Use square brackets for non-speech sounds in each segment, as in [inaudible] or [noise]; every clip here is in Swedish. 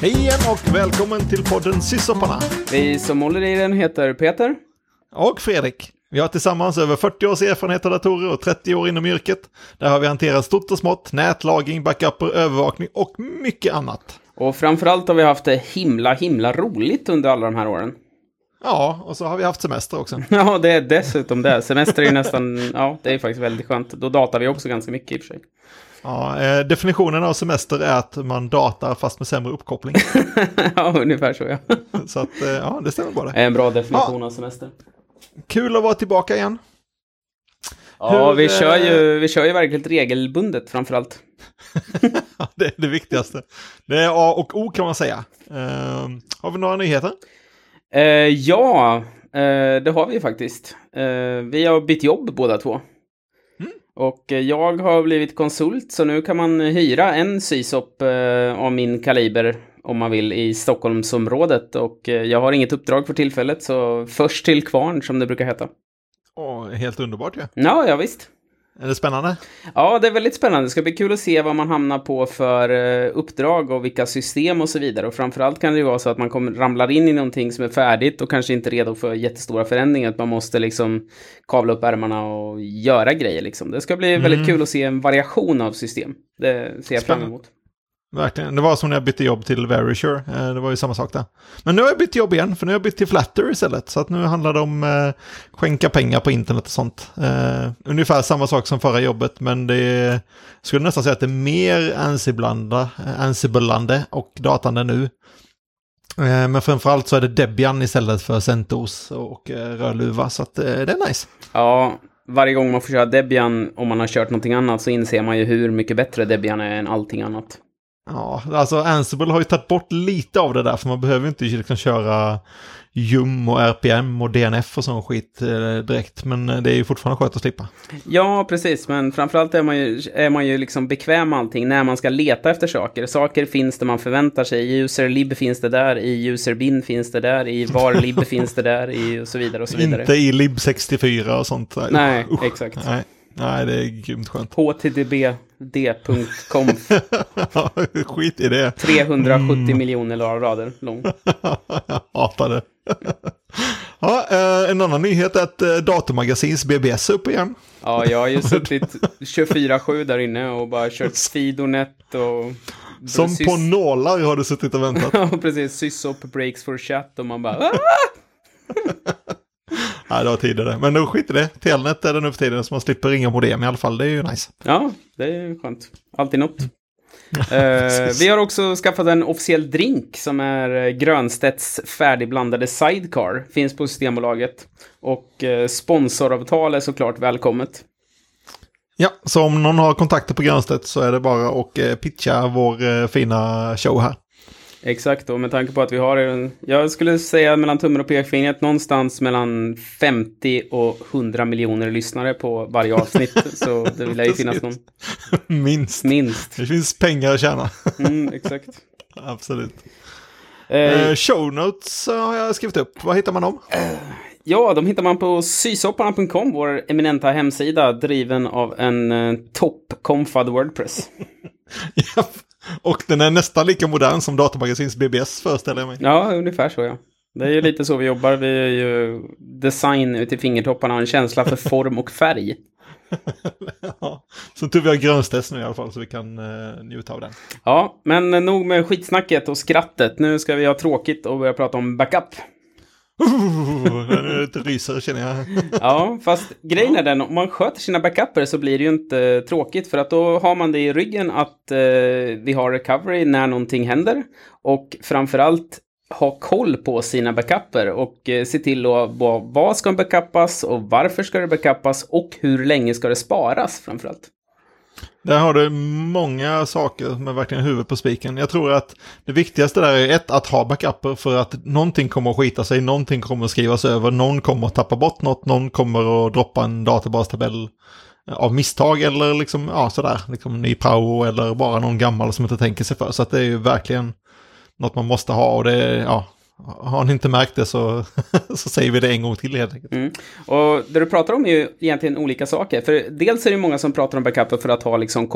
Hej igen och välkommen till podden Syssoparna. Vi som håller i den heter Peter. Och Fredrik. Vi har tillsammans över 40 års erfarenhet av datorer och 30 år inom yrket. Där har vi hanterat stort och smått, nätlagring, backuper, övervakning och mycket annat. Och framförallt har vi haft det himla, himla roligt under alla de här åren. Ja, och så har vi haft semester också. [laughs] Ja, det är dessutom det. Semester är ju nästan, ja, det är faktiskt väldigt skönt. Då datar vi också ganska mycket i och för sig. Ja, eh, definitionen av semester är att man datar fast med sämre uppkoppling. [laughs] ja, ungefär så ja. så att, eh, ja, det stämmer det. En bra definition ja. av semester. Kul att vara tillbaka igen. Ja, Hur, vi, kör ju, vi kör ju verkligen regelbundet framförallt. [laughs] det är det viktigaste. Det är A och O kan man säga. Uh, har vi några nyheter? Ja, det har vi faktiskt. vi har bytt jobb båda två. Och jag har blivit konsult, så nu kan man hyra en sysop eh, av min kaliber om man vill i Stockholmsområdet. Och eh, jag har inget uppdrag för tillfället, så först till kvarn som det brukar heta. Åh, helt underbart ju. Ja. ja, ja visst. Är det spännande? Ja, det är väldigt spännande. Det ska bli kul att se vad man hamnar på för eh, uppdrag och vilka system och så vidare. Och framförallt kan det ju vara så att man kommer, ramlar in i någonting som är färdigt och kanske inte redo för jättestora förändringar. Att man måste liksom kavla upp ärmarna och göra grejer liksom. Det ska bli mm. väldigt kul att se en variation av system. Det ser jag fram emot. Verkligen. Det var som när jag bytte jobb till Verisure. Eh, det var ju samma sak där. Men nu har jag bytt jobb igen, för nu har jag bytt till Flatter istället. Så att nu handlar det om eh, skänka pengar på internet och sånt. Eh, ungefär samma sak som förra jobbet, men det är, skulle nästan säga att det är mer eh, ansiblande och datande nu. Eh, men framförallt så är det Debian istället för CentOS och eh, Rödluva, så att, eh, det är nice. Ja, varje gång man får köra Debian, om man har kört någonting annat, så inser man ju hur mycket bättre Debian är än allting annat. Ja, alltså Ansible har ju tagit bort lite av det där för man behöver inte liksom köra Jum och RPM och DNF och sån skit eh, direkt. Men eh, det är ju fortfarande skönt att slippa. Ja, precis. Men framförallt är man ju, är man ju liksom bekväm med allting när man ska leta efter saker. Saker finns det man förväntar sig. I userlib finns det där, i userbin finns det där, i varlib [laughs] finns det där, i och så vidare och så vidare. Inte i lib64 och sånt. Nej, Usch. exakt. Nej. Nej, det är grymt skönt. httpd.conf. [laughs] Skit i det. 370 mm. miljoner rader lång. [laughs] Jag hatar det. [laughs] ja, eh, en annan nyhet är att eh, Datormagasins BBS är uppe igen. Ja, jag har ju suttit 24-7 där inne och bara kört Fidonet och... Som på nålar har du suttit och väntat. ja, precis. Sysop breaks for chat och man bara... Nej, det var tidigare. Men nu skiter det. Telnet är det nu för tiden så man slipper ringa modem i alla fall. Det är ju nice. Ja, det är skönt. Alltid något. uh, [laughs] vi har också skaffat en officiell drink som är Grönstedts färdigblandade sidecar. Finns på Systembolaget. Och uh, sponsoravtal är såklart välkommet. Ja, så om någon har kontakter på Grönstedt så är det bara att pitcha vår fina show här. Exakt, och med tanke på att vi har, en, jag skulle säga mellan tummen och pekfingret, någonstans mellan 50 och 100 miljoner lyssnare på varje avsnitt. [laughs] så det vill ju finnas någon. Minst. Minst. Det finns pengar att tjäna. mm, exakt. [laughs] Absolut. Eh, show notes har jag skrivit upp. Var hittar man dem? Eh, ja, de hittar man på sysopparna.com, vår eminenta hemsida, driven av en eh, topp-konfad Wordpress. [laughs] ja, och den är nästan lika modern som Datamagasins BBS föreställer jag mig. Ja, ungefär så ja. Det är ju lite så vi jobbar. Vi är ju design ut i fingertopparna och en känsla för [laughs] form och färg. ja, som tur vi har grönstest nu i alla fall så vi kan uh, njuta av den. Ja, men nog med skitsnacket och skrattet. Nu ska vi ha tråkigt och börja prata om backup. Nu ryser känner jag. ja, fast grejen är den, om man sköter sina backuper så blir det ju inte tråkigt. För att då har man det i ryggen att eh, vi har recovery när någonting händer. Och framförallt ha koll på sina backuper och eh, se till att vad ska backuppas och varför ska det backuppas och hur länge ska det sparas framförallt. Där har du många saker med verkligen huvudet på spiken. Jag tror att det viktigaste där är ett, att ha backuper för att någonting kommer att skita sig, någonting kommer att skrivas över, någon kommer att tappa bort något, någon kommer att droppa en databastabell eh, av misstag eller liksom, ja sådär, liksom ny prao eller bara någon gammal som inte tänker sig för. Så att det är ju verkligen något man måste ha och det är, ja, har ni inte märkt det så, [laughs] så säger vi det en gång till helt enkelt. Mm. Och det du pratar om är ju egentligen olika saker. För dels är det många som pratar om backup för att ha liksom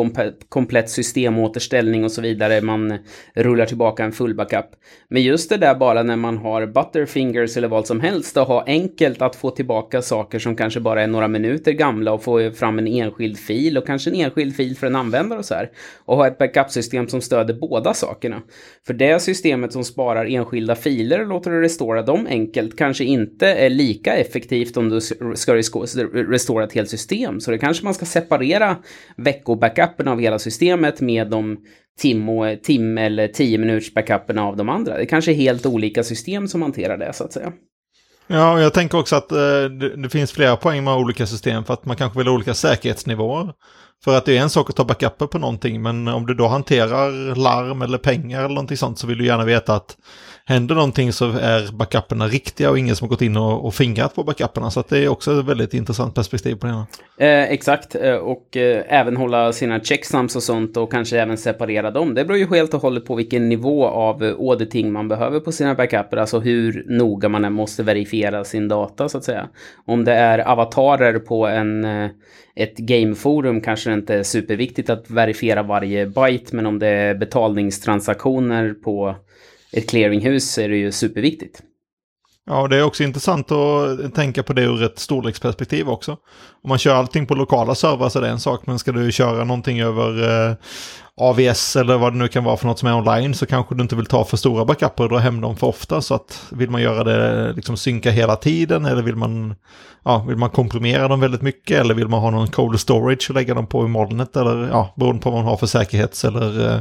komplett systemåterställning och så vidare. Man rullar tillbaka en full backup. Men just det där bara när man har butterfingers eller vad som helst att ha enkelt att få tillbaka saker som kanske bara är några minuter gamla och få fram en enskild fil och kanske en enskild fil för en användare och så här. Och ha ett backup-system som stöder båda sakerna. För det systemet som sparar enskilda filer och låter du restora dem enkelt kanske inte är lika effektivt om du ska restora ett helt system. Så det kanske man ska separera veckobackupen av hela systemet med de tim, och, eh, tim eller 10 minuters backupen av de andra. Det kanske är helt olika system som hanterar det så att säga. Ja, jag tänker också att eh, det, det, finns flera poäng med olika system för att man kanske vill ha olika säkerhetsnivåer. För att det är en sak att ta backuper på någonting, men om du då hanterar larm eller pengar eller någonting sånt så vill du gärna veta att händer någonting så är backuperna riktiga och ingen som har gått in och, och fingrat på backuperna. Så det är också ett väldigt intressant perspektiv på det. Eh, exakt, eh, och eh, även hålla sina checksums och sånt och kanske även separera dem. Det beror ju helt och hållet på vilken nivå av eh, auditing man behöver på sina backuper, alltså hur noga man måste verifiera sin data så att säga. Om det är avatarer på en eh, ett gameforum kanske det inte är superviktigt att verifiera varje byte, men om det är betalningstransaktioner på ett clearinghus är det ju superviktigt. Ja, det är också intressant att tänka på det ur ett storleksperspektiv också. Om man kör allting på lokala servrar så är det en sak, men ska du köra någonting över eh, AVS eller vad det nu kan vara för något som är online så kanske du inte vill ta för stora backuper och dra hem dem för ofta. Så att vill man göra det, liksom synka hela tiden eller vill man, ja, vill man komprimera dem väldigt mycket eller vill man ha någon cold storage och lägga dem på i molnet eller ja, beroende på vad man har för säkerhets eller eh,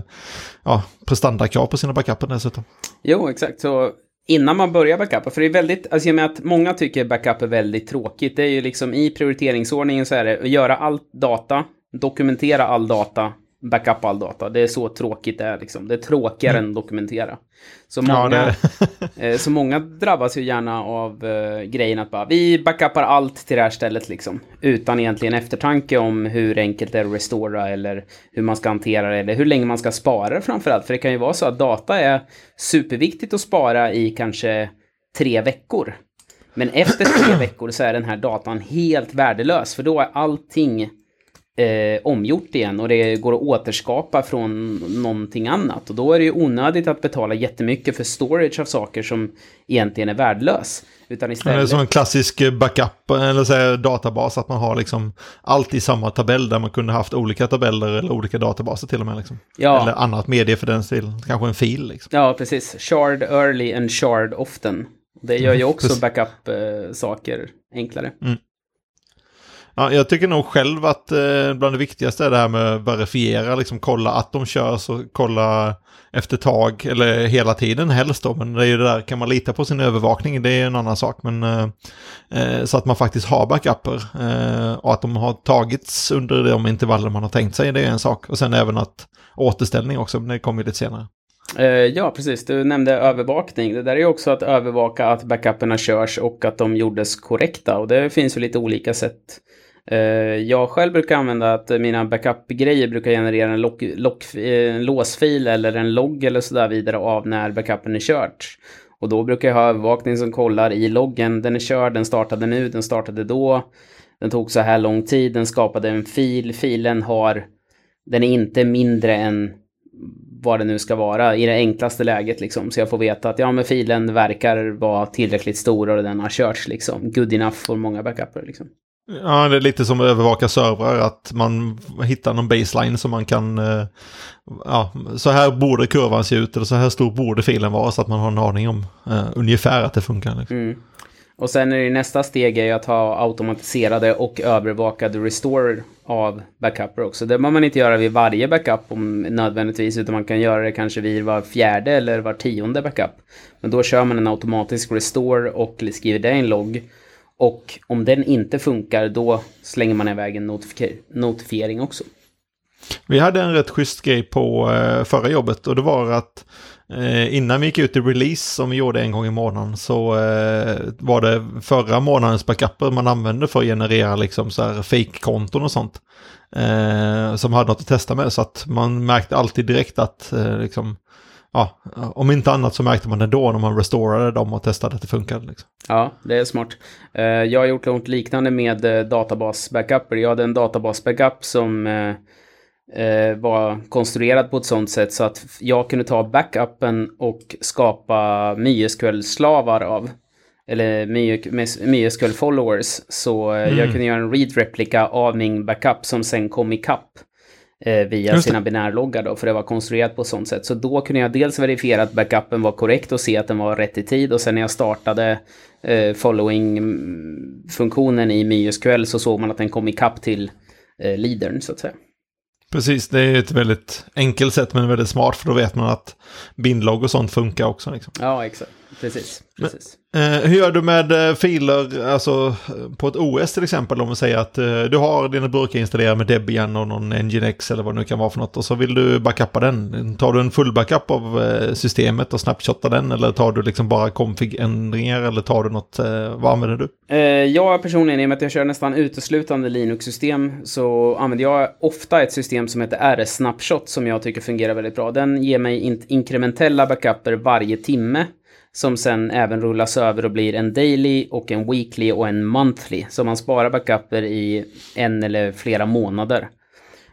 ja, prestandakrav på sina backuper dessutom. Jo, exakt. Så innan man börjar backupa, för det är väldigt, alltså jag menar att många tycker backup är väldigt tråkigt. Det är ju liksom i prioriteringsordningen så är det att göra all data, dokumentera all data, backupa all data. Det är så tråkigt det är liksom. Det är tråkigare mm. än dokumentera. Så många, ja, [laughs] eh, så många drabbas ju gärna av uh, grejen att bara vi backupar allt till det här stället liksom. Utan egentligen eftertanke om hur enkelt det är att restora eller hur man ska hantera det eller hur länge man ska spara det framförallt. För det kan ju vara så att data är superviktigt att spara i kanske tre veckor. Men efter tre [clears throat] veckor så är den här datan helt värdelös, för då är allting eh, omgjort igen och det går att återskapa från någonting annat. Och då är det ju onödigt att betala jättemycket för storage av saker som egentligen är värdelös. Utan istället... Det är som en klassisk backup, eller säga databas, att man har liksom allt i samma tabell där man kunde haft olika tabeller eller olika databaser till och med. Liksom. Ja. Eller annat medie för den stil, kanske en fil. Liksom. Ja, precis. Shard early and shard often. Det gör ju [laughs] också backup-saker eh, enklare. Mm. Ja, jag tycker nog själv att eh, bland det viktigaste är det här med att verifiera, liksom kolla att de kör, och kolla efter tag, eller hela tiden helst då, men det är ju det där, kan man lita på sin övervakning, det är en annan sak, men eh, eh, så att man faktiskt har backuper eh, och att de har tagits under de intervaller man har tänkt sig, det är en sak, och sen även att återställning också, men det kommer ju lite senare. Eh, ja, precis. Du nämnde övervakning. Det där är ju också att övervaka att backuperna körs och att de gjordes korrekta. Och det finns ju lite olika sätt Eh, jag själv brukar använda att mina backup-grejer brukar generera en, lock, lock, eh, en låsfil eller en logg eller sådär vidare av när backupen är kört. Och då brukar jag ha övervakning som kollar i loggen. Den är körd, den startade nu, den startade då. Den tog så här lång tid, den skapade en fil. Filen har, den är inte mindre än vad det nu ska vara i det enklaste läget liksom. Så jag får veta att ja, men filen verkar vara tillräckligt stor och den har körts liksom. Good enough för många backuper liksom. Ja, det är lite som att övervaka servrar, att man hittar någon baseline som man kan... Eh, ja, så här borde kurvan se ut, eller så här stor borde filen vara, så att man har en aning om uh, ungefär att det funkar. Liksom. Mm. Och sen är det nästa steg är att ha automatiserade och övervakade restore av backuper också. Det behöver man inte göra vid varje backup om, nödvändigtvis, utan man kan göra det kanske vid var fjärde eller var tionde backup. Men då kör man en automatisk restore och skriver det i en logg. Och om den inte funkar då slänger man iväg en notifier notifiering också. Vi hade en rätt schysst grej på eh, förra jobbet och det var att eh, innan vi gick ut i release som vi gjorde en gång i månaden så eh, var det förra månadens backuper man använde för att generera liksom så här fake-konton och sånt. Eh, som hade något att testa med så att man märkte alltid direkt att eh, liksom, ja, om inte annat så märkte man det då när man restorade dem och testade att det funkade. Liksom. Ja, det är smart. Eh, jag har gjort något liknande med eh, databas-backuper. Jag hade en databas-backup som eh, var konstruerad på ett sånt sätt så att jag kunde ta backupen och skapa MySQL-slavar av eller MySQL followers. Så mm. jag kunde göra en read-replika av min backup som sen kom ikapp eh, via sina binärloggar då, för det var konstruerat på sånt sätt. Så då kunde jag dels verifiera att backupen var korrekt och se att den var rätt i tid och sen när jag startade eh, following-funktionen i MySQL så såg man att den kom ikapp till eh, leadern så att säga. Precis, det är ett väldigt enkelt sätt men väldigt smart för då vet man att bindlogg och sånt funkar också. Liksom. Ja, exakt. Precis. precis. Men, eh, hur gör du med eh, filer, alltså på ett OS till exempel, om vi säger att eh, du har dina burkar installerade med Debian och någon Nginx eller vad det nu kan vara för något och så vill du backuppa den. Tar du en full backup av eh, systemet och snapshotar den eller tar du liksom bara config-ändringar eller tar du något, eh, vad använder du? Eh, jag personligen, i och med att jag kör nästan uteslutande Linux-system, så använder jag ofta ett system som heter RS-snapshot som jag tycker fungerar väldigt bra. Den ger mig in inkrementella backuper varje timme som sen även rullas över och blir en daily och en weekly och en monthly. Så man sparar backuper i en eller flera månader.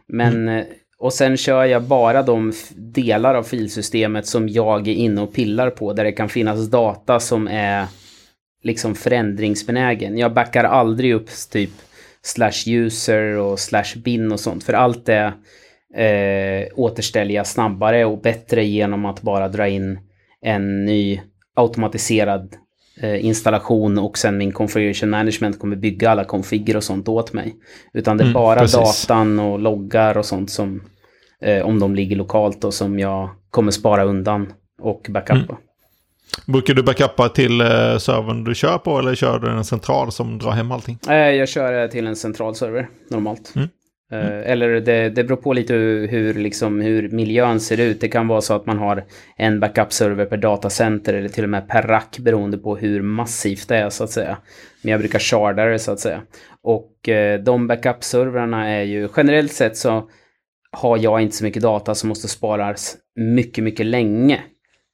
Men, mm. Eh, och sen kör jag bara de delar av filsystemet som jag är inne och pillar på, där det kan finnas data som är liksom förändringsbenägen. Jag backar aldrig upp typ slash user och slash bin och sånt, för allt det eh, återställer jag snabbare och bättre genom att bara dra in en ny automatiserad eh, installation och sen min configuration management kommer bygga alla konfiger och sånt åt mig. Utan det är mm, bara precis. datan och loggar och sånt som, eh, om de ligger lokalt och som jag kommer spara undan och backuppa. Mm. Brukar du backuppa till eh, servern du kör på eller kör du en central som drar hem allting? Eh, jag kör till en central server normalt. Mm. Mm. Eller det, det beror på lite hur, liksom, hur miljön ser ut. Det kan vara så att man har en backup-server per datacenter eller till och med per rack beroende på hur massivt det är så att säga. Men jag brukar charda det så att säga. Och eh, de backup-servrarna är ju generellt sett så har jag inte så mycket data som måste sparas mycket, mycket länge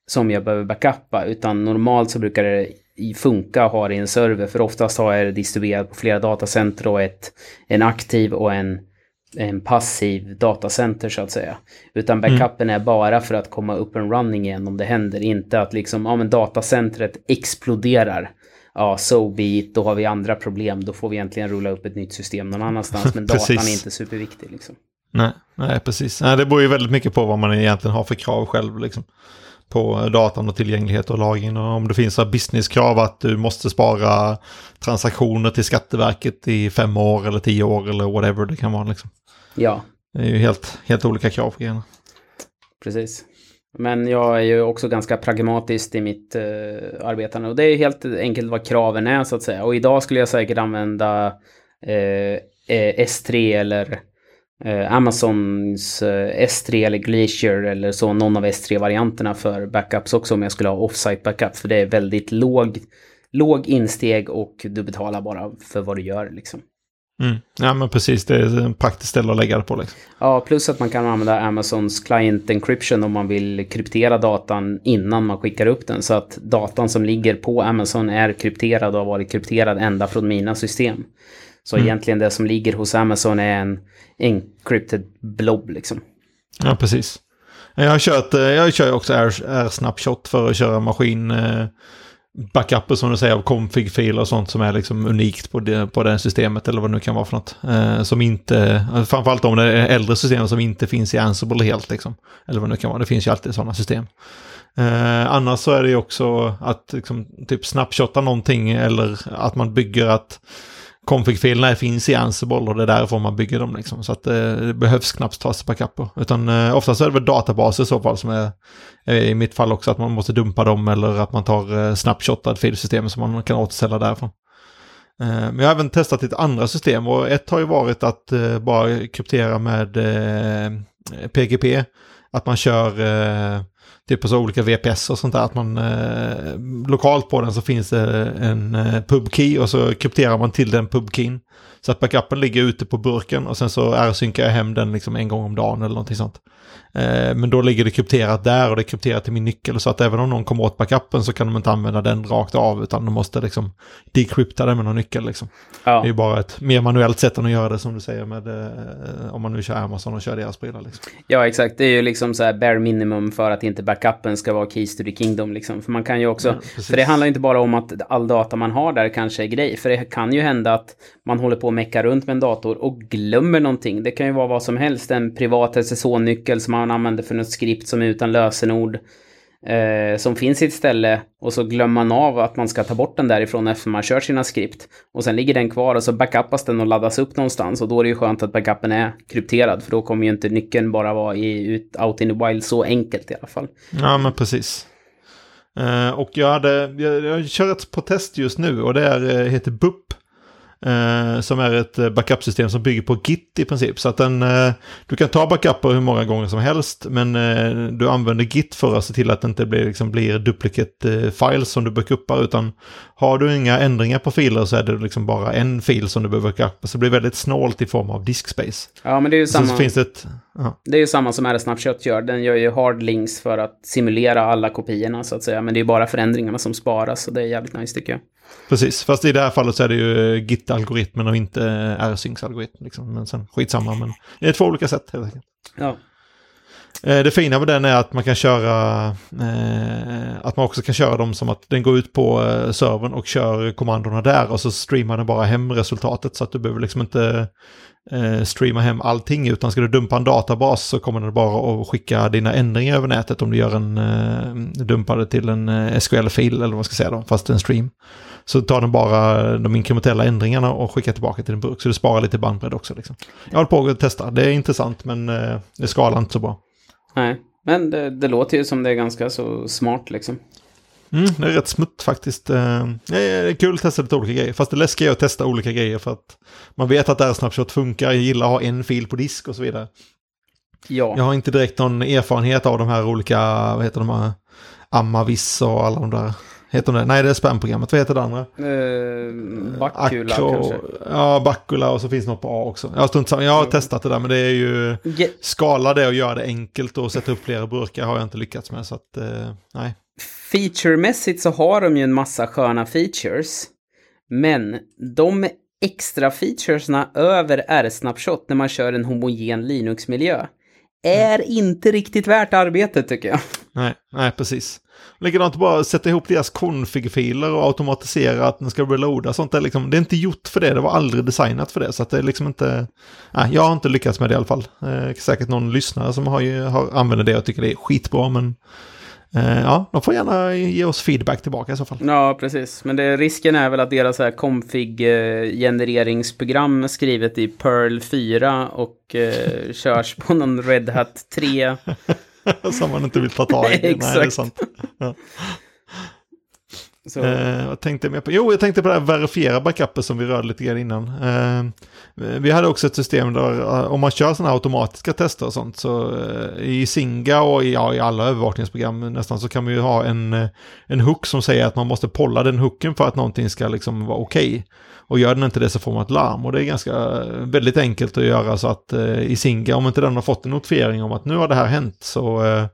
som jag behöver backuppa. Utan normalt så brukar det funka att ha det i en server. För oftast har jag det distribuerat på flera datacenter och ett, en aktiv och en en passiv datacenter så att säga. Utan mm. backupen mm. är bara för att komma upp en running igen om det händer. Inte att liksom, ja men datacentret exploderar. Ja, so be it, då har vi andra problem. Då får vi egentligen rulla upp ett nytt system någon annanstans. Men [laughs] datan är inte superviktig liksom. Nej, nej precis. Nej, det beror ju väldigt mycket på vad man egentligen har för krav själv. Liksom på datan och tillgänglighet och lagring. Och om det finns businesskrav att du måste spara transaktioner till Skatteverket i fem år eller tio år eller whatever det kan vara. Liksom. Ja. Det är ju helt, helt olika krav på grejerna. Precis. Men jag är ju också ganska pragmatisk i mitt uh, arbetande. Och det är helt enkelt vad kraven är så att säga. Och idag skulle jag säkert använda uh, S3 eller uh, Amazons S3 eller Glacier eller så. Någon av S3-varianterna för backups också om jag skulle ha offsite backup. För det är väldigt låg, låg insteg och du betalar bara för vad du gör liksom. Mm. Ja men precis, det är ett praktiskt ställe att lägga det på. Liksom. Ja, plus att man kan använda Amazons Client Encryption om man vill kryptera datan innan man skickar upp den. Så att datan som ligger på Amazon är krypterad och har varit krypterad ända från mina system. Så mm. egentligen det som ligger hos Amazon är en encrypted blob liksom. Ja, precis. Jag har kört, eh, jag kör också R-snapshot för att köra maskin eh, backuper som du säger av config-filer och sånt som är liksom unikt på det, på det systemet eller vad det nu kan vara för något. Eh, som inte, eh, framförallt om det är äldre system som inte finns i Ansible helt liksom. Eller vad det nu kan vara, det finns ju alltid sådana system. Eh, annars så är det ju också att liksom, typ snapshotta någonting eller att man bygger att config-filerna finns i Ansible och det är därifrån man bygger dem. Liksom. Så att det, det behövs knappt tas backuper. Utan eh, oftast är det väl databaser i så fall som är, är, i mitt fall också att man måste dumpa dem eller att man tar eh, snapshotad filsystem som man kan återställa därifrån. Eh, men jag har även testat lite andra system och ett har ju varit att eh, bara kryptera med eh, PGP. Att man kör typ på så olika VPS och sånt där, att man eh, lokalt på den så finns det en eh, pubkey och så krypterar man till den pubkeyn. Så att backupen ligger ute på burken och sen så r-synkar jag hem den liksom en gång om dagen eller någonting sånt. Eh, men då ligger det krypterat där och det är krypterat till min nyckel så att även om någon kommer åt backupen så kan de inte använda den rakt av utan de måste liksom decrypta den med någon nyckel liksom. Ja. Det är ju bara ett mer manuellt sätt än att göra det som du säger med eh, om man nu kör Amazon och kör deras prylar liksom. Ja, exakt. Det är ju liksom så här bare minimum för att inte backupen ska vara keys to the kingdom liksom. För man kan ju också, Ja, för det handlar inte bara om att all data man har där kanske är grej. För det kan ju hända att man håller på mecka runt med en dator och glömmer någonting. Det kan ju vara vad som helst, en privat SSH-nyckel som man använder för något skript som är utan lösenord. Eh, som finns i ett ställe och så glömmer man av att man ska ta bort den därifrån efter man kört sina skript. Och sen ligger den kvar och så backupas den och laddas upp någonstans och då är det ju skönt att backupen är krypterad för då kommer ju inte nyckeln bara vara i, ut, out in the wild så enkelt i alla fall. Ja, men precis. Eh, och jag, hade, jag, jag kör ett på test just nu och det är, eh, heter BUP eh, som är ett eh, backupsystem som bygger på Git i princip. Så att den, eh, du kan ta backuper hur många gånger som helst, men eh, du använder Git för att se till att det inte blir, liksom, blir duplicate eh, files som du backuppar, utan har du inga ändringar på filer så är det liksom bara en fil som du behöver backuppa. Så det blir väldigt snålt i form av diskspace. Ja, men det är ju Sen samma, så finns det ett... Ja. det är ju samma som R-Snapshot gör. Den gör ju hard links för att simulera alla kopiorna så att säga. Men det är ju bara förändringarna som sparas och det är jävligt nice tycker jag. Precis, fast i det här fallet så är det ju Git-algoritmen och inte R-Syncs-algoritmen. Liksom. Men sen skitsamma, men det är två olika sätt helt enkelt. Ja, Eh, det fina med den är att man kan köra, eh, att man också kan köra dem som att den går ut på eh, servern och kör kommandona där och så streamar den bara hem resultatet så att du behöver liksom inte eh, streama hem allting utan ska du dumpa en databas så kommer den bara att skicka dina ändringar över nätet om du gör en eh, dumpar det till en eh, SQL-fil eller vad man ska säga då, fast en stream. Så tar den bara eh, de inkrementella ändringarna och skickar tillbaka till din burk så du sparar lite bandbredd också. Liksom. Jag håller på att testa, det är intressant men eh, det skalar inte så bra nej. Men det, det låter ju som det är ganska så smart liksom. Mm, det är rätt smutt faktiskt. Eh, Det är kul att testa lite olika grejer. Fast det läskiga är att testa olika grejer för att man vet att R-Snapshot funkar. Jag gillar att ha en fil på disk och så vidare. Ja. Jag har inte direkt någon erfarenhet av de här olika, vad heter de här, Amavis och alla de där. Heter de det? Nej, det är spamprogrammet. Vad heter det andra? Eh, Bacula Acro- kanske. Ja, Bacula och så finns det något på A också. Jag har, samma. jag har testat det där men det är ju... Ge- Skala det och göra det enkelt och sätta upp flera burkar har jag inte lyckats med. Så att, eh, nej. Featuremässigt så har de ju en massa sköna features. Men de extra featuresna över R-Snapshot när man kör en homogen Linux-miljö är inte riktigt värt arbetet tycker jag. Nej, nej precis. Likadant bara sätta ihop deras config-filer och automatisera att den ska reloada. Sånt är liksom, det är inte gjort för det, det var aldrig designat för det. Så att det är liksom inte, nej, jag har inte lyckats med det i alla fall. Eh, säkert någon lyssnare som har, ju, har använder det och tycker det är skitbra, men eh, ja, de får gärna ge oss feedback tillbaka i så fall. Ja, precis. Men det, risken är väl att deras här config-genereringsprogram skrivet i Perl 4 och eh, körs på någon Red Hat 3. [laughs] [laughs] som man inte vill ta tag i. Nej, det är Exakt. sant. Så, Eh, vad tänkte jag mer på? Jo, jag tänkte på det här verifiera backuper som vi rörde lite grann innan. Eh, vi hade också ett system där eh, om man kör sådana automatiska tester och sånt så eh, i Singa och i, ja, i alla övervakningsprogram nästan så kan man ju ha en, eh, en hook som säger att man måste polla den hooken för att någonting ska liksom vara okej. Och gör den inte det så får man ett larm och det är ganska eh, väldigt enkelt att göra så att eh, i Singa om inte den har fått en notifiering om att nu har det här hänt så eh,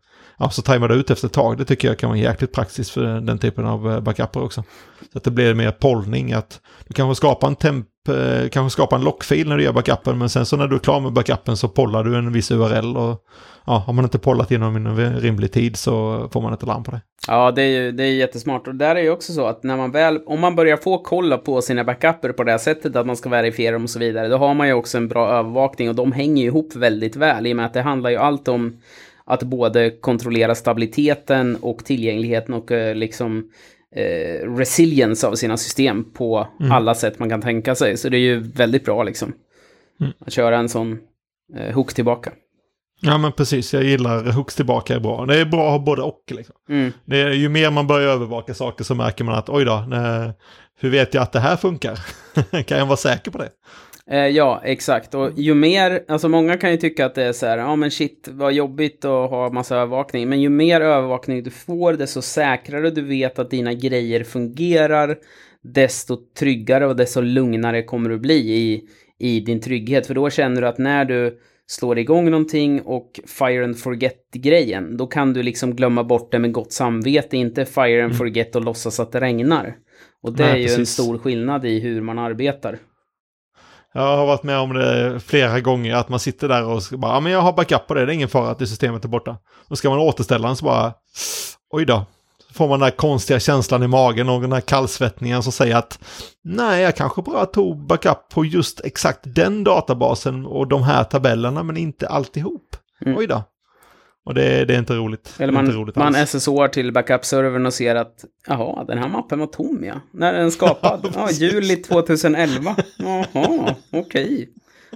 ja, så tajmar det ut efter ett tag. Det tycker jag kan vara jäkligt praktiskt för den typen av eh, backuper också. Så att det blir mer pollning, att du kanske skapar en temp, eh, kanske skapar en lockfil när du gör backupen, men sen så när du är klar med backupen så pollar du en viss URL och ja, har man inte pollat inom en rimlig tid så får man ett larm på det. Ja, det är ju det är jättesmart. Och där är ju också så att när man väl, om man börjar få kolla på sina backuper på det här sättet, att man ska verifiera dem och så vidare, då har man ju också en bra övervakning och de hänger ihop väldigt väl i och med att det handlar ju allt om att både kontrollera stabiliteten och tillgängligheten och eh, liksom eh, resilience av sina system på alla sätt man kan tänka sig. Så det är ju väldigt bra liksom. Mm. Att köra en sån eh, hook tillbaka. Ja men precis, jag gillar hooks tillbaka är bra. Det är bra att ha både och. Liksom. Mm. Det är, ju mer man börjar övervaka saker så märker man att oj då, nej, hur vet jag att det här funkar? [laughs] kan jag vara säker på det? Eh, ja, exakt. Och ju mer, alltså många kan ju tycka att det är så här, ja men shit, vad jobbigt att ha massa övervakning. Men ju mer övervakning du får, desto säkrare du vet att dina grejer fungerar, desto tryggare och desto lugnare kommer du bli i, i din trygghet. För då känner du att när du slår igång någonting och fire and forget-grejen, då kan du liksom glömma bort det med gott samvete, inte fire and forget och låtsas att det regnar. Och det Nej, är ju en precis. stor skillnad i hur man arbetar. Jag har varit med om det flera gånger, att man sitter där och bara, ja men jag har backup på det, det är ingen fara att det systemet är borta. Och ska man återställa den så bara, oj då. Så får man den där konstiga känslan i magen och den här kallsvettningen som säger att nej, jag kanske bara tog backup på just exakt den databasen och de här tabellerna, men inte alltihop. Mm. Oj då. Och det, det är inte roligt. Eller man, roligt man. SSOar till backup-servern och ser att jaha, den här mappen var tom ja. När är den skapad? [laughs] Ja, juli 2011. Jaha, okej.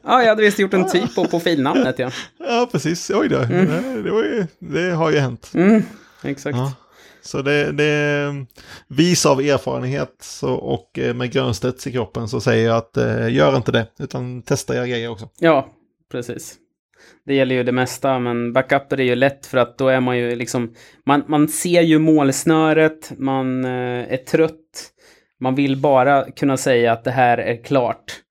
Ja, jag hade visst gjort en typo på filnamnet ja. Ja, precis. Oj då. Det, det, ju, det har ju hänt. Mm, exakt. Ja. Så det, det vis av erfarenhet så, och eh, med Grönstedts i kroppen så säger jag att eh, gör inte det, utan testa era grejer också. Ja, precis. Det gäller ju det mesta, men backuper är ju lätt för att då är man ju liksom, man, man ser ju målsnöret, man eh, är trött, man vill bara kunna säga att det här är klart.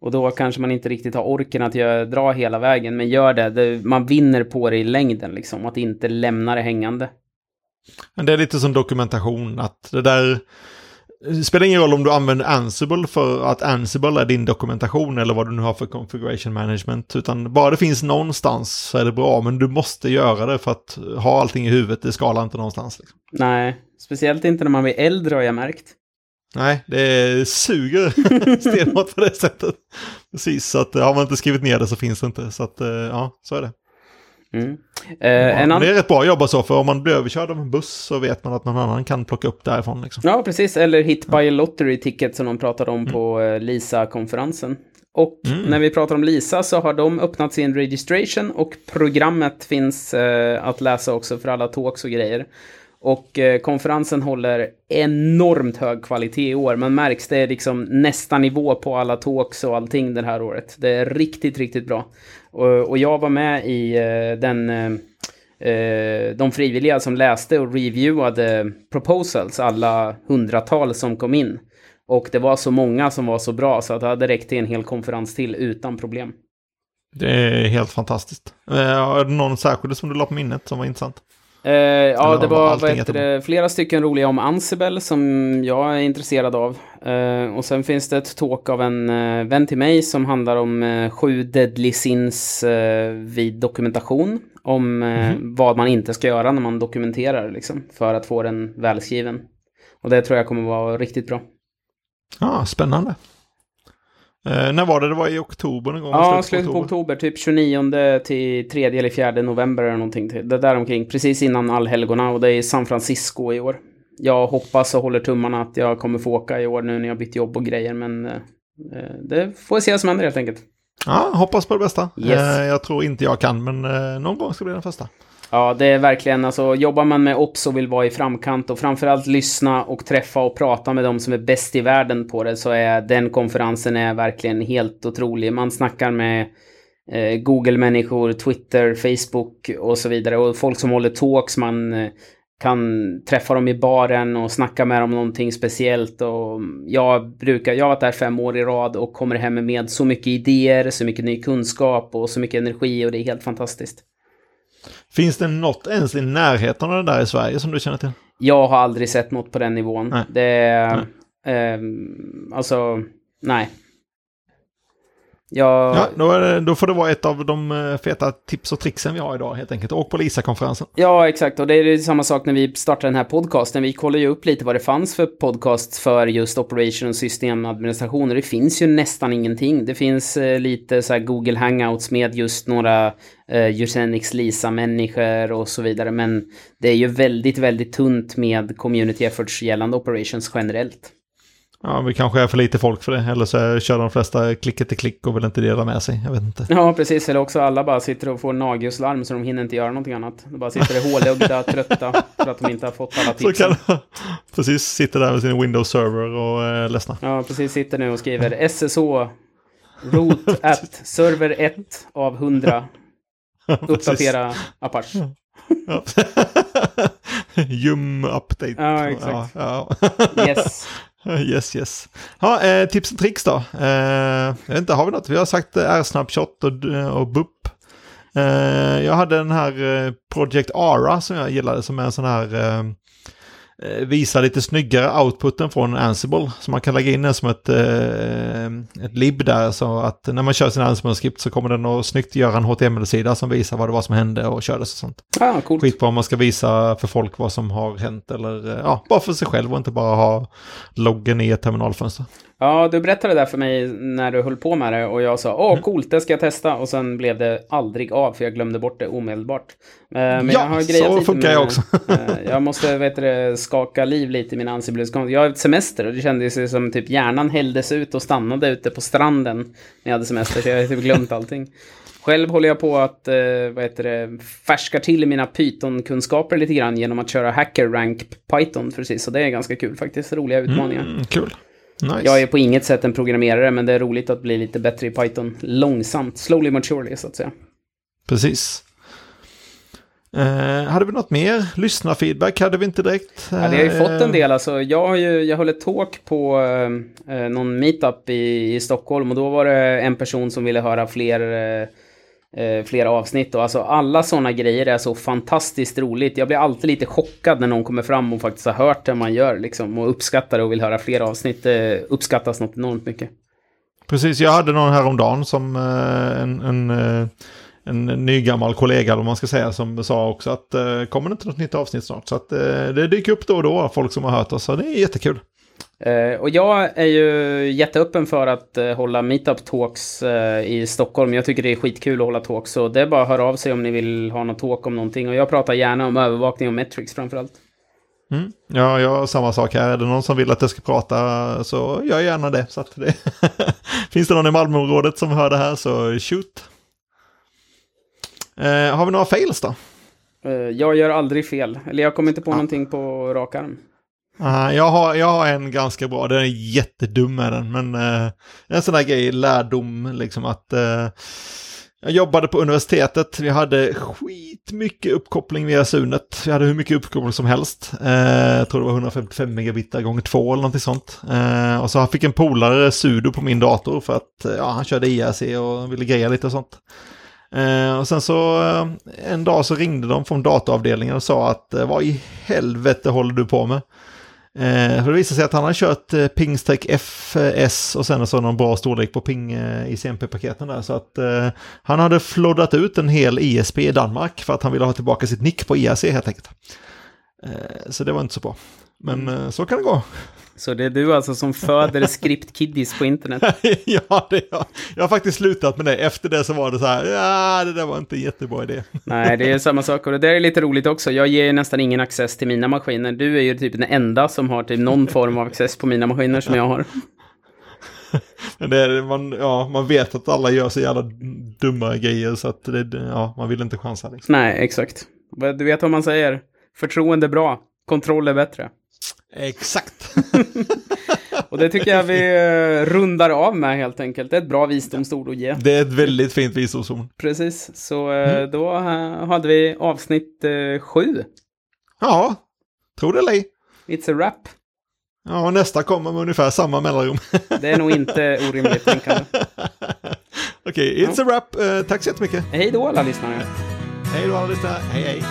Och då kanske man inte riktigt har orken att göra, dra hela vägen, men gör det. det. Man vinner på det i längden, liksom, att inte lämna det hängande. Men det är lite som dokumentation, att det där det spelar ingen roll om du använder Ansible för att Ansible är din dokumentation eller vad du nu har för configuration management. Utan bara det finns någonstans så är det bra, men du måste göra det för att ha allting i huvudet, det skalar inte någonstans. Liksom. Nej, speciellt inte när man blir äldre har jag märkt. Nej, det suger [laughs] stenhårt på det sättet. Precis, så att har man inte skrivit ner det så finns det inte. Så att, eh, ja, så är det. Mm. Eh, annan... det är rätt bra att jobba så, för om man blir överkörd av en buss så vet man att någon annan kan plocka upp därifrån. Liksom. Ja, precis. Eller Hit by a Lottery Ticket som de pratade om på eh, LISA-konferensen. Och Mm. när vi pratar om LISA så har de öppnat sin registration och programmet finns eh, att läsa också för alla talks och grejer. Och eh, konferensen håller enormt hög kvalitet i år. Man märks det är liksom nästa nivå på alla talks och allting det här året. Det är riktigt, riktigt bra. Och, och jag var med i eh, den eh, eh, de frivilliga som läste och reviewade proposals, alla hundratal som kom in. Och det var så många som var så bra så att det hade räckt till en hel konferens till utan problem. Det är helt fantastiskt. Eh, Är det någon särskild som du la på minnet som var intressant? Eh, ja, det var var heter det, flera stycken roliga om Ansible som jag är intresserad av. Eh, och sen finns det ett talk av en eh, vän till mig som handlar om eh, sju deadly sins eh, vid dokumentation. Om Mhm. vad man inte ska göra när man dokumenterar liksom, för att få den välskriven. Och det tror jag kommer vara riktigt bra. Ja, spännande. Eh, när var det? Det var i oktober någon gång? Ja, slutet på oktober, typ 29 till 3 eller 4 november eller någonting. Till. Det där omkring, precis innan allhelgona och det är i San Francisco i år. Jag hoppas och håller tummarna att jag kommer få åka i år nu när jag bytt jobb och grejer, men eh, eh, det får vi se vad som händer helt enkelt. Ja, hoppas på det bästa. Yes. Eh, jag tror inte jag kan, men eh, någon gång ska bli den första. Ja, det är verkligen alltså, jobbar man med Ops och vill vara i framkant och framförallt lyssna och träffa och prata med de som är bäst i världen på det så är den konferensen är verkligen helt otrolig. Man snackar med eh, Google-människor, Twitter, Facebook och så vidare och folk som håller talks, man eh, kan träffa dem i baren och snacka med dem om någonting speciellt och mm, jag brukar, jag har varit där fem år i rad och kommer hem med så mycket idéer, så mycket ny kunskap och så mycket energi och det är helt fantastiskt. Finns det något ens i närheten av det där i Sverige som du känner till? Jag har aldrig sett något på den nivån. Nej. Det är... ehm, alltså, nej. Jag, Ja, då, det, då får det vara ett av de eh, feta tips och tricksen vi har idag helt enkelt. Åk på LISA-konferensen. Ja, exakt. Och det är samma sak när vi startade den här podcasten. Vi kollade ju upp lite vad det fanns för podcasts för just operation och systemadministration. Och det finns ju nästan ingenting. Det finns eh, lite så Google Hangouts med just några eh, Eugenix Lisa-människor och så vidare. Men det är ju väldigt, väldigt tunt med community efforts gällande operations generellt. Ja, vi kanske är för lite folk för det. Eller så är- kör de flesta klicket till klick och vill inte dela med sig. Jag vet inte. Ja, precis. Eller också alla bara sitter och får nagellarm så de hinner inte göra någonting annat. De bara sitter hålögda, [laughs] trötta för att de inte har fått alla tipsen. kan Precis, sitter där med sin Windows server och är ledsna. Ja, precis. Sitter nu och skriver SSO Root [laughs] at server 1 av 100. [laughs] Uppdatera Apache. Jum update. Ja, exakt. Ja, ja. Yes. [laughs] Yes, yes. Ja, eh, tips och tricks då? Eh, jag vet inte, har vi något? Vi har sagt eh, R-snapshot och, eh, och BUP. Eh, jag hade den här eh, Project Ara som jag gillade som är en sån här eh, visa lite snyggare outputen från Ansible. Så man kan lägga in den som ett, eh, ett lib där så att när man kör sin Ansible-skript så kommer den att snyggt göra en HTML-sida som visar vad det var som hände och kördes och sånt. Ah, coolt. Skitbra om man ska visa för folk vad som har hänt eller eh, ja, bara för sig själv och inte bara ha loggen i ett terminalfönster. Ja, du berättade det där för mig när du höll på med det och jag sa åh mm. coolt, det ska jag testa och sen blev det aldrig av för jag glömde bort det omedelbart. Eh, men ja, jag har så funkar jag också. [laughs] Eh, jag måste vet du, skaka liv lite i min ansible Jag har ett semester och det kändes som typ hjärnan hälldes ut och stannade ute på stranden när jag hade semester så jag har typ glömt allting. Själv håller jag på att eh, vad heter det, färska till mina Python-kunskaper lite grann genom att köra hacker rank Python precis. Så det är ganska kul faktiskt, roliga utmaningar. Mm, kul. Nice. Jag är på inget sätt en programmerare, men det är roligt att bli lite bättre i Python långsamt, slowly but surely så att säga. Precis. Eh, hade vi något mer? Lyssnarfeedback hade vi inte direkt. Ja, det har ju fått en eh, del. Alltså, jag, har ju, jag höll ett talk på eh, någon meetup i, i Stockholm och då var det en person som ville höra fler eh, eh, flera avsnitt. Och alltså alla sådana grejer är så fantastiskt roligt. Jag blir alltid lite chockad när någon kommer fram och faktiskt har hört det man gör liksom. Och uppskattar det och vill höra fler avsnitt. Det uppskattas något enormt mycket. Precis, jag hade någon häromdagen som eh, en, en, eh, en ny gammal kollega, eller man ska säga, som sa också att eh, kommer det inte något nytt avsnitt snart? Så att eh, det dyker upp då och då, folk som har hört oss, så det är jättekul. Uh, och jag är ju jätteöppen för att uh, hålla meetup talks uh, i Stockholm. Jag tycker det är skitkul att hålla talks. Så det är bara att höra av sig om ni vill ha något talk om någonting. Och jag pratar gärna om övervakning och metrics framförallt. Mm. Ja, jag har samma sak här. Är det någon som vill att jag ska prata så gör jag gärna det. Så att det [laughs] Finns det någon i Malmöområdet som hör det här så shoot. har vi några fails då? jag gör aldrig fel. Eller jag kommer inte på ja. någonting på rak arm. Uh, jag, har, jag har en ganska bra, den är jättedum med den, men uh, en sån där grej, lärdom, liksom att uh, jag jobbade på universitetet, vi hade skitmycket uppkoppling via Sunet. Vi hade hur mycket uppkoppling som helst. Uh, jag tror det var 155 megabit gånger två eller någonting sånt. Uh, och så jag fick en polare sudo på min dator för att uh, ja, han körde IRC och ville greja lite och sånt. Uh, och sen så en dag så ringde de från dataavdelningen och sa att vad i helvete håller du på med? Eh, för det visade sig att han har kört eh, Pingstech FS och sen så någon bra storlek på ping eh, i CMP-paketen där. Så att eh, han hade floddat ut en hel ISP i Danmark för att han ville ha tillbaka sitt nick på IRC helt enkelt. Eh, så det var inte så bra. Men mm. eh, så kan det gå. Så det är du alltså som föder [laughs] script-kiddies på internet? [laughs] ja, det är jag. Jag har faktiskt slutat med det. Efter det så var det så här, ja, det där var inte en jättebra idé. Nej, det är samma sak. Och det där är lite roligt också. Jag ger nästan ingen access till mina maskiner. Du är ju typ den enda som har typ någon form av access på mina maskiner som jag har. [laughs] Men det är, man, ja, man vet att alla gör så jävla dumma grejer så att det, ja, man vill inte chansa. Liksom. Nej, exakt. Du vet vad man säger. Förtroende är bra, kontroll är bättre. Exakt. [laughs] och det tycker jag vi eh, rundar av med helt enkelt. Det är ett bra visdomsord att ge. Det är ett väldigt fint visdomsord. Precis, så eh, mm. då eh, hade vi avsnitt sju. Ja, tror det eller ej. It's a wrap. Ja, och nästa kommer med ungefär samma mellanrum. [laughs] det är nog inte orimligt tänkande. [laughs] Okej, okay, it's ja. a wrap. Uh, tack så jättemycket. Hej då alla lyssnare. Hej då alla lyssnare. Hej hej.